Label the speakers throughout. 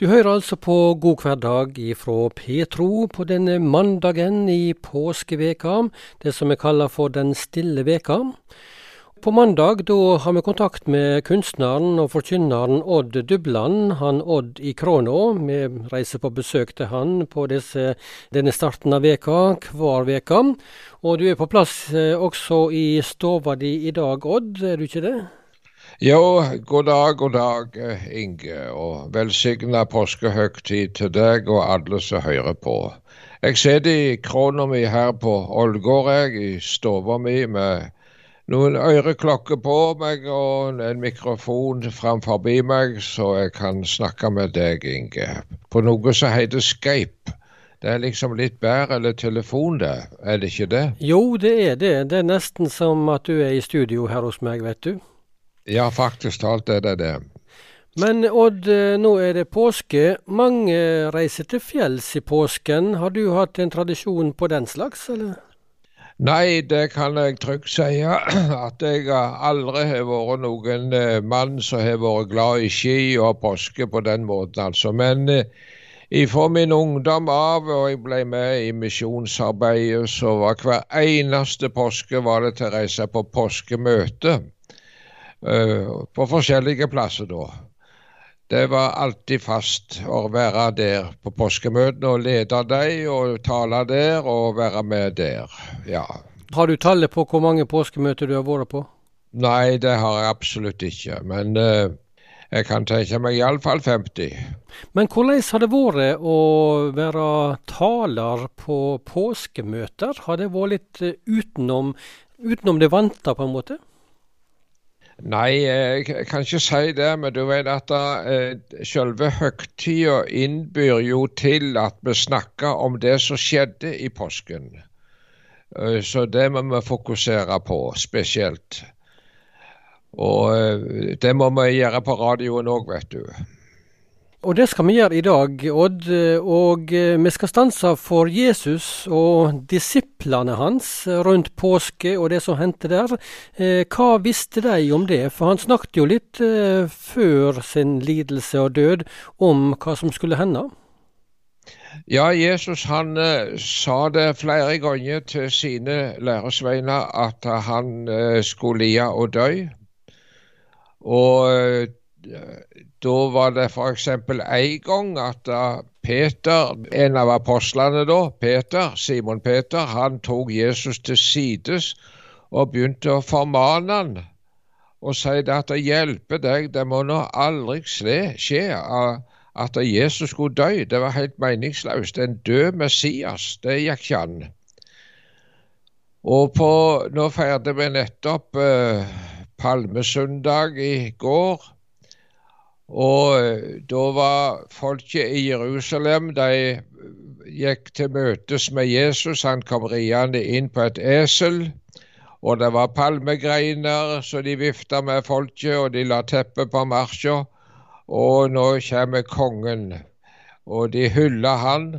Speaker 1: Du hører altså på God hverdag ifra Petro på denne mandagen i påskeveka, det som vi kaller for Den stille veka. På mandag da har vi kontakt med kunstneren og forkynneren Odd Dubland, han Odd i Kråna. Vi reiser på besøk til han på disse, denne starten av veka, hver veka. Og du er på plass eh, også i stova di i dag, Odd, er du ikke det?
Speaker 2: Jo, god dag, god dag, Inge, og velsigna påskehøgtid til deg og alle som hører på. Jeg sitter i krona mi her på Ålgård, jeg, i stua mi med noen øreklokker på meg og en mikrofon framfor meg, så jeg kan snakke med deg, Inge, på noe som heter Skype. Det er liksom litt bedre eller telefon, det, er det ikke det?
Speaker 1: Jo, det er det. Det er nesten som at du er i studio her hos meg, vet du.
Speaker 2: Ja, faktisk talt er det det.
Speaker 1: Men Odd, eh, nå er det påske. Mange reiser til fjells i påsken. Har du hatt en tradisjon på den slags, eller?
Speaker 2: Nei, det kan jeg trygt si. At jeg aldri har vært noen eh, mann som har vært glad i ski og påske på den måten, altså. Men eh, fra min ungdom av, og jeg ble med i misjonsarbeidet, så var hver eneste påske var det til å reise på påskemøte. Eh, på forskjellige plasser da. Det var alltid fast å være der på påskemøtene og lede dem og tale der og være med der. Ja.
Speaker 1: Har du tallet på hvor mange påskemøter du har vært på?
Speaker 2: Nei, det har jeg absolutt ikke. Men uh, jeg kan tenke meg iallfall 50.
Speaker 1: Men hvordan har det vært å være taler på påskemøter? Har det vært litt eh, utenom, utenom det vante, på en måte?
Speaker 2: Nei, jeg kan ikke si det, men du vet at uh, selve høgtida innbyr jo til at vi snakker om det som skjedde i påsken. Uh, så det må vi fokusere på spesielt. Og uh, det må vi gjøre på radioen òg, vet du.
Speaker 1: Og det skal vi gjøre i dag, Odd. Og eh, vi skal stanse for Jesus og disiplene hans rundt påske og det som hendte der. Eh, hva visste de om det? For han snakket jo litt eh, før sin lidelse og død om hva som skulle hende.
Speaker 2: Ja, Jesus han sa det flere ganger til sine læresveiner at han skulle lia og dø. Og da var det f.eks. en gang at Peter, en av apostlene da, Peter, Simon Peter, han tok Jesus til sides og begynte å formane han og si at det hjelper deg, det må nå aldri skje at Jesus skulle dø. Det var helt meningsløst. En død Messias, det gikk ikke an. Og på, nå feirte vi nettopp eh, palmesøndag i går. Og eh, da var folket i Jerusalem De gikk til møtes med Jesus. Han kom riende inn på et esel. Og det var palmegreiner, så de vifta med folket, og de la teppet på marsja. Og nå kommer kongen. Og de hylla han.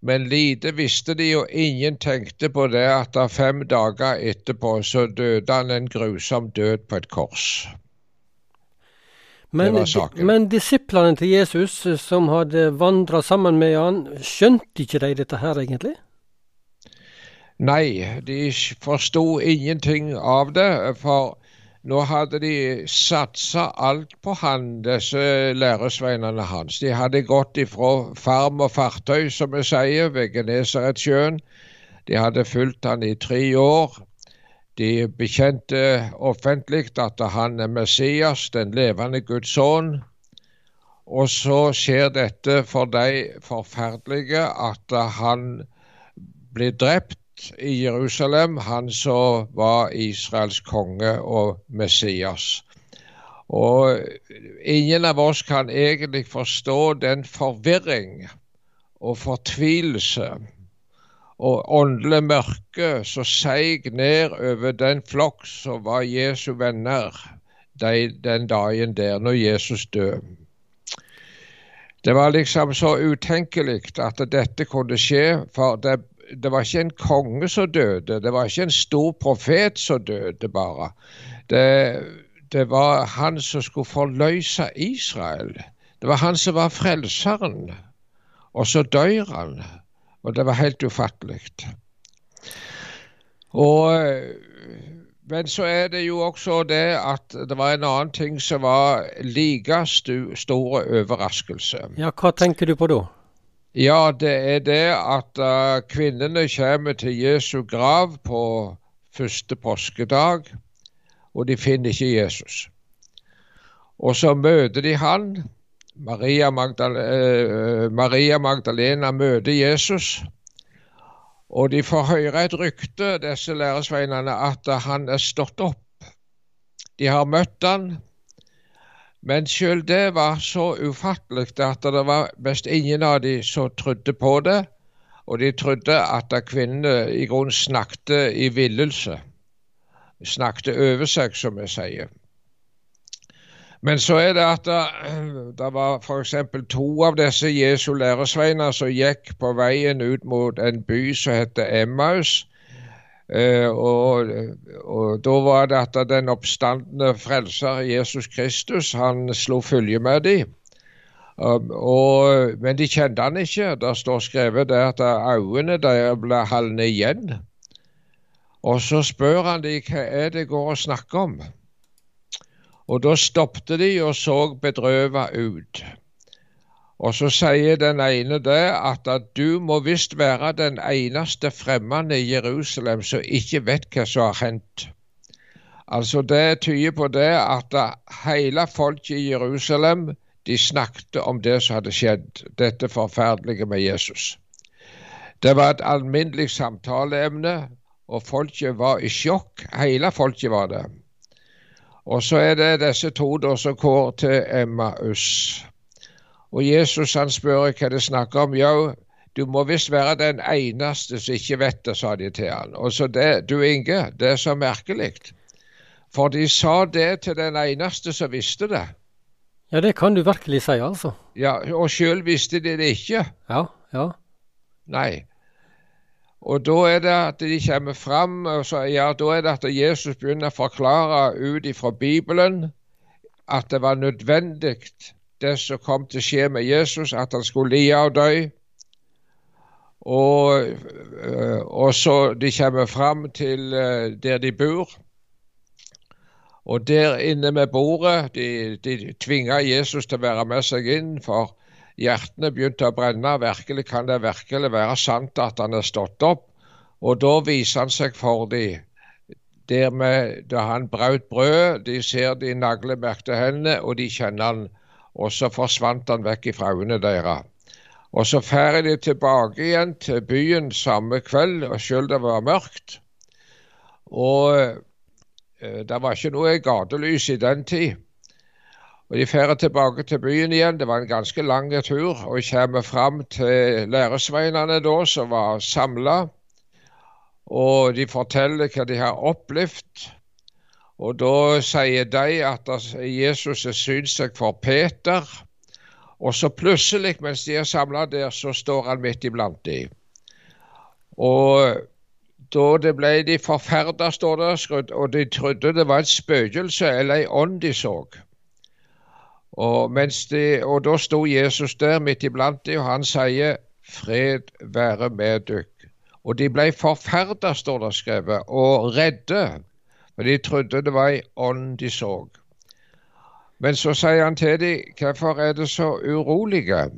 Speaker 2: Men lite visste de, og ingen tenkte på det, at fem dager etterpå så døde han en grusom død på et kors.
Speaker 1: Men, men disiplene til Jesus eh, som hadde vandra sammen med han, skjønte ikke de dette her egentlig?
Speaker 2: Nei, de forsto ingenting av det. For nå hadde de satsa alt på han, disse læresveinene hans. De hadde gått ifra farm og fartøy, som vi sier, ved Genesaretsjøen. De hadde fulgt han i tre år. De bekjente offentlig at han er Messias, den levende Guds sønn. Og så skjer dette for de forferdelige at han blir drept i Jerusalem, han som var Israels konge og Messias. Og ingen av oss kan egentlig forstå den forvirring og fortvilelse og åndelig mørke som seig ned over den flokk som var Jesu venner de, den dagen der, når Jesus døde. Det var liksom så utenkelig at dette kunne skje, for det, det var ikke en konge som døde, det var ikke en stor profet som døde bare. Det, det var han som skulle forløse Israel. Det var han som var frelseren, og så dør han. Og det var helt ufattelig. Men så er det jo også det at det var en annen ting som var like store overraskelse.
Speaker 1: Ja, Hva tenker du på da?
Speaker 2: Ja, det er det at uh, kvinnene kommer til Jesu grav på første påskedag, og de finner ikke Jesus. Og så møter de han. Maria, Magdal uh, Maria Magdalena møter Jesus. Og de får høre et rykte, disse læresveinene, at han er stått opp. De har møtt han, men selv det var så ufattelig at det var mest ingen av de som trodde på det. Og de trodde at kvinnene i grunnen snakket i villelse. Snakket over seg, som vi sier. Men så er det at det, det var f.eks. to av disse Jesu læresveiner som gikk på veien ut mot en by som heter Emmaus. Eh, og, og, da var det at den oppstandende frelser Jesus Kristus, han slo følge med dem. Um, og, men de kjente han ikke. Det står skrevet der at øynene der ble halne igjen. Og så spør han dem hva er det går å snakke om. Og da stoppet de og så bedrøva ut. Og så sier den ene det at, at du må visst være den eneste fremmede i Jerusalem som ikke vet hva som har hendt. Altså Det tyder på det at hele folket i Jerusalem de snakket om det som hadde skjedd, dette forferdelige med Jesus. Det var et alminnelig samtaleemne, og folket var i sjokk. Hele folket var det. Og så er det disse to da som går til Emmaus. Og Jesus han spør hva det snakker om. Ja, du må visst være den eneste som ikke vet det, sa de til han. Og så det, du Inge, det er så merkelig. For de sa det til den eneste som visste det.
Speaker 1: Ja, det kan du virkelig si, altså.
Speaker 2: Ja, Og sjøl visste de det ikke.
Speaker 1: Ja, ja.
Speaker 2: Nei. Og da er det at de kommer fram, og så, ja, da er det at Jesus begynner å forklare ut ifra Bibelen at det var nødvendig, det som kom til å skje med Jesus, at han skulle lide og dø. Og, øh, og så de kommer fram til øh, der de bor. Og der inne med bordet De, de tvinger Jesus til å være med seg inn, for Hjertene begynte å brenne. Virkelig kan det virkelig være sant at han er stått opp? Og da viser han seg for dem. Der med, da han brøt brød, de ser de naglemerkte hendene, og de kjenner han. Og så forsvant han vekk fra øynene deres. Og så drar de tilbake igjen til byen samme kveld, og selv det var mørkt. Og eh, det var ikke noe gatelys i den tid. Og De drar tilbake til byen igjen. Det var en ganske lang tur. Og kommer fram til læresveinene da, som var samla. Og de forteller hva de har opplevd. Og da sier de at Jesus har synt seg for Peter. Og så plutselig, mens de er samla der, så står han midt iblant dem. Og da det ble de forferda, står det, og de trodde det var et spøkelse eller ei ånd de så. Og, de, og da sto Jesus der midt iblant dem, og han sier 'Fred være med dykk'. Og de ble forferda, står det skrevet, og redde, for de trodde det var ei ånd de så. Men så sier han til dem, 'Hvorfor er det så urolige?'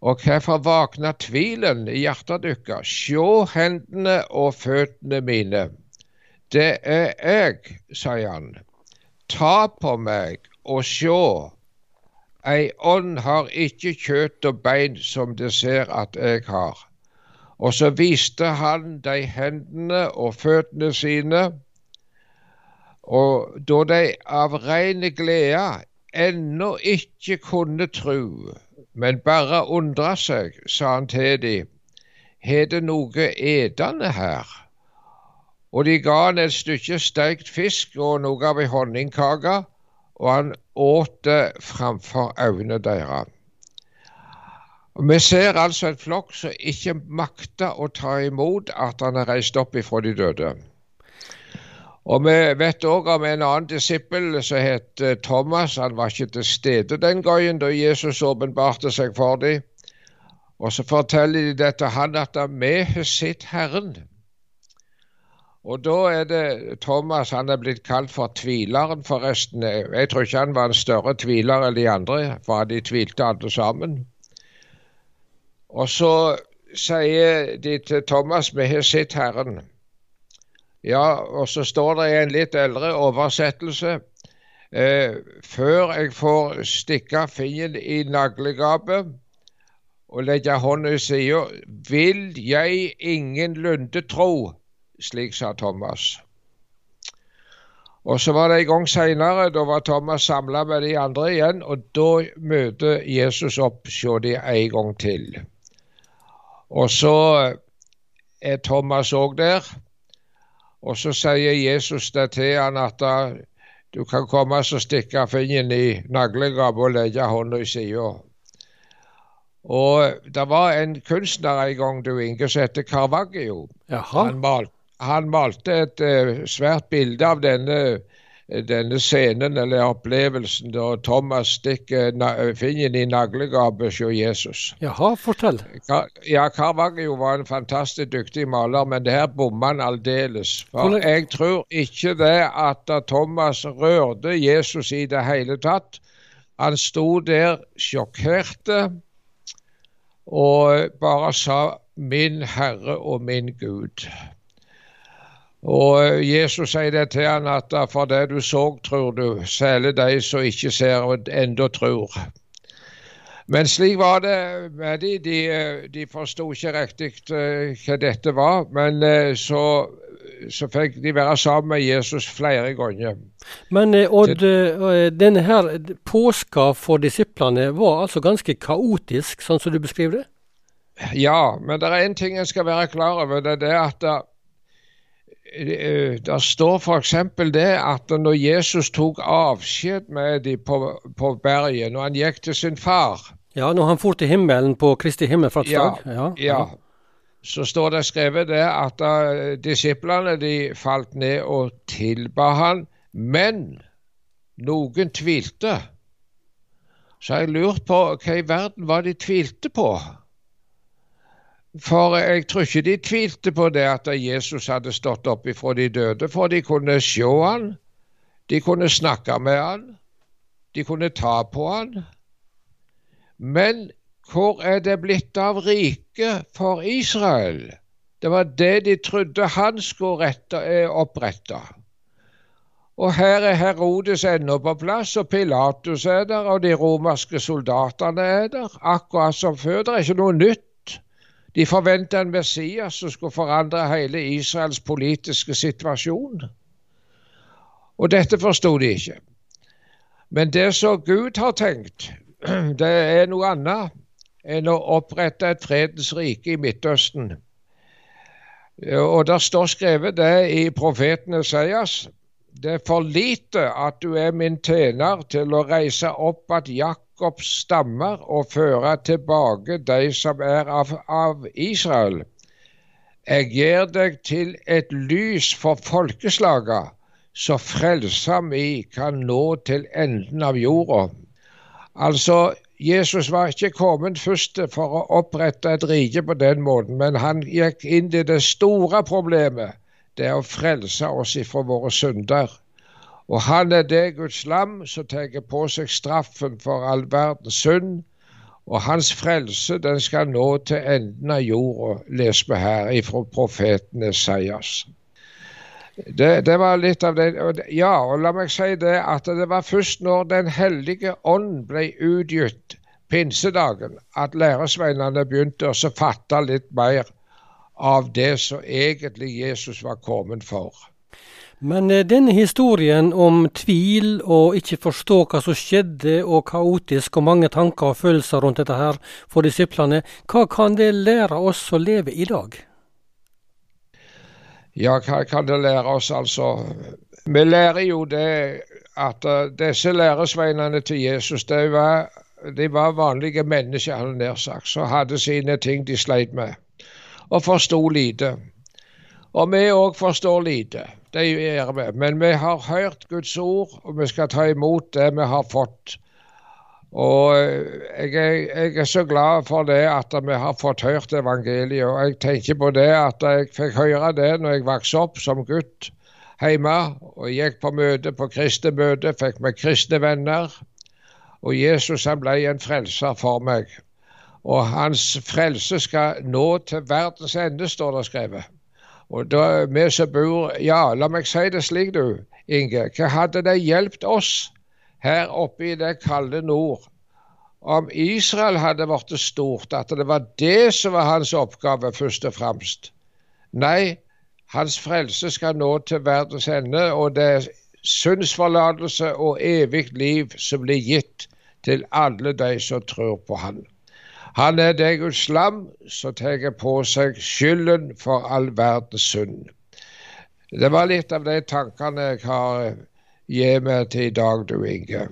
Speaker 2: Og hvorfor våkner tvilen i hjertet deres? Sjå hendene og føttene mine. Det er jeg, sier han. Ta på meg og sjå Ei ånd har ikke kjøtt og bein som det ser at jeg har. Og så viste han de hendene og føttene sine, og da de av rein glede ennå ikke kunne tru, men bare undra seg, sa han til de, har det noe edende her? Og de ga han et stykke steikt fisk og noe av ei honningkake, og han åt det framfor øynene deres. Vi ser altså en flokk som ikke makter å ta imot at han er reist opp ifra de døde. Og vi vet òg om en annen disippel som het eh, Thomas. Han var ikke til stede den gangen da Jesus åpenbarte seg for dem. Og så forteller de dette han at vi har sett Herren. Og da er det Thomas Han er blitt kalt for tvileren, forresten. Jeg tror ikke han var en større tviler enn de andre, for de tvilte alle sammen. Og så sier de til Thomas vi har sett Herren. Ja, og så står det i en litt eldre oversettelse eh, Før jeg får stikke fingeren i naglegapet og legge hånda i sida, vil jeg ingenlunde tro. Slik sa Thomas. Og så var det en gang seinere, da var Thomas samla med de andre igjen, og da møter Jesus opp hos de en gang til. Og så er Thomas òg der. Og så sier Jesus det til han at du kan komme og stikke fingeren i naglegapet og legge hånda i sida. Og det var en kunstner en gang, du Inge, som het Carvaggio. Han, mal, han, malte et uh, svært bilde av denne denne scenen eller opplevelsen da Thomas stikker fingeren i naglegapet hos Jesus.
Speaker 1: Jaha, fortell.
Speaker 2: Ja, Carvaggio var en fantastisk dyktig maler, men det her bomma han aldeles. For jeg tror ikke det at Thomas rørte Jesus i det hele tatt. Han sto der sjokkerte og bare sa 'Min Herre og min Gud'. Og eh, Jesus sier det til han at for det du så, tror du, særlig de som ikke ser og enda tror. Men slik var det med de. De, eh, de forsto ikke riktig uh, hva dette var. Men så, så, fikk de være sammen med Jesus flere ganger.
Speaker 1: Men Odd, denne her påska for disiplene var altså ganske kaotisk, sånn som du beskriver det?
Speaker 2: Ja, men det er én ting en skal være klar over. Det er det at Eh, det står f.eks. det at når Jesus tok avskjed med dem på, på, berget, når han gikk til sin far
Speaker 1: Ja, når han for til himmelen på Kristi himmelfartsdag.
Speaker 2: Ja, ja, ja. Så står det skrevet det at uh, disiplene de falt ned og tilba han, men noen tvilte. Så jeg lurte på hva i verden var de tvilte på? For jeg tror ikke de tvilte på det at Jesus hadde stått opp ifra de døde, for de kunne se han, de kunne snakke med han, de kunne ta på han. Men hvor er det blitt av riket for Israel? Det var det de trodde han skulle rette, opprette. Og her er Herodes ennå på plass, og Pilatus er der, og de romerske soldatene er der, akkurat som før. Det er ikke noe nytt. De forventa en Messias som skulle forandre hele Israels politiske situasjon. Og dette forsto de ikke. Men det som Gud har tenkt, det er noe annet enn å opprette et fredens rike i Midtøsten. Og der står skrevet det i profeten Esaias. Det er for lite at du er min tjener til å reise opp at Jakob Jakobs stammer og føre tilbake de som er av, av Israel. Jeg gir deg til et lys for folkeslaga, så frelsa mi kan nå til enden av jorda. Altså, Jesus var ikke kommet først for å opprette et rike på den måten, men han gikk inn i det store problemet. Det er å frelse oss ifra våre synder. Og han er det Guds lam som tar på seg straffen for all verdens synd. Og hans frelse den skal nå til enden av jorda, leser vi her ifra profeten Esaias. Det, det, var litt av det. Ja, og la meg si det at det var først når Den hellige ånd ble utgitt pinsedagen, at læresveinene begynte å fatte litt mer av det som egentlig Jesus var kommet for.
Speaker 1: Men eh, denne historien om tvil og ikke forstå hva som skjedde, og kaotisk og mange tanker og følelser rundt dette her for disiplene, hva kan det lære oss å leve i dag?
Speaker 2: Ja, hva kan det lære oss, altså? Vi lærer jo det at uh, disse læresveinene til Jesus, de var, de var vanlige mennesker, han nær sagt, som hadde sine ting de sleit med, og forsto lite. Og vi òg forstår lite. Det gjør vi. Men vi har hørt Guds ord, og vi skal ta imot det vi har fått. Og jeg er, jeg er så glad for det at vi har fått hørt evangeliet. Og jeg tenker på det at jeg fikk høre det når jeg vokste opp som gutt hjemme og gikk på møte, på kristne møte, fikk meg kristne venner. Og Jesus han ble en frelser for meg. Og hans frelse skal nå til verdens ende, står det skrevet. Og da vi som bor Ja, la meg si det slik, du, Inge. Hva hadde det hjulpet oss her oppe i det kalde nord om Israel hadde blitt stort, at det var det som var hans oppgave først og fremst? Nei, hans frelse skal nå til verdens ende, og det er syndsforlatelse og evig liv som blir gitt til alle de som tror på Han. Han er det Guds lam som tar på seg skylden for all verdens synd. Det var litt av de tankene jeg har gitt meg til i dag, du Inge.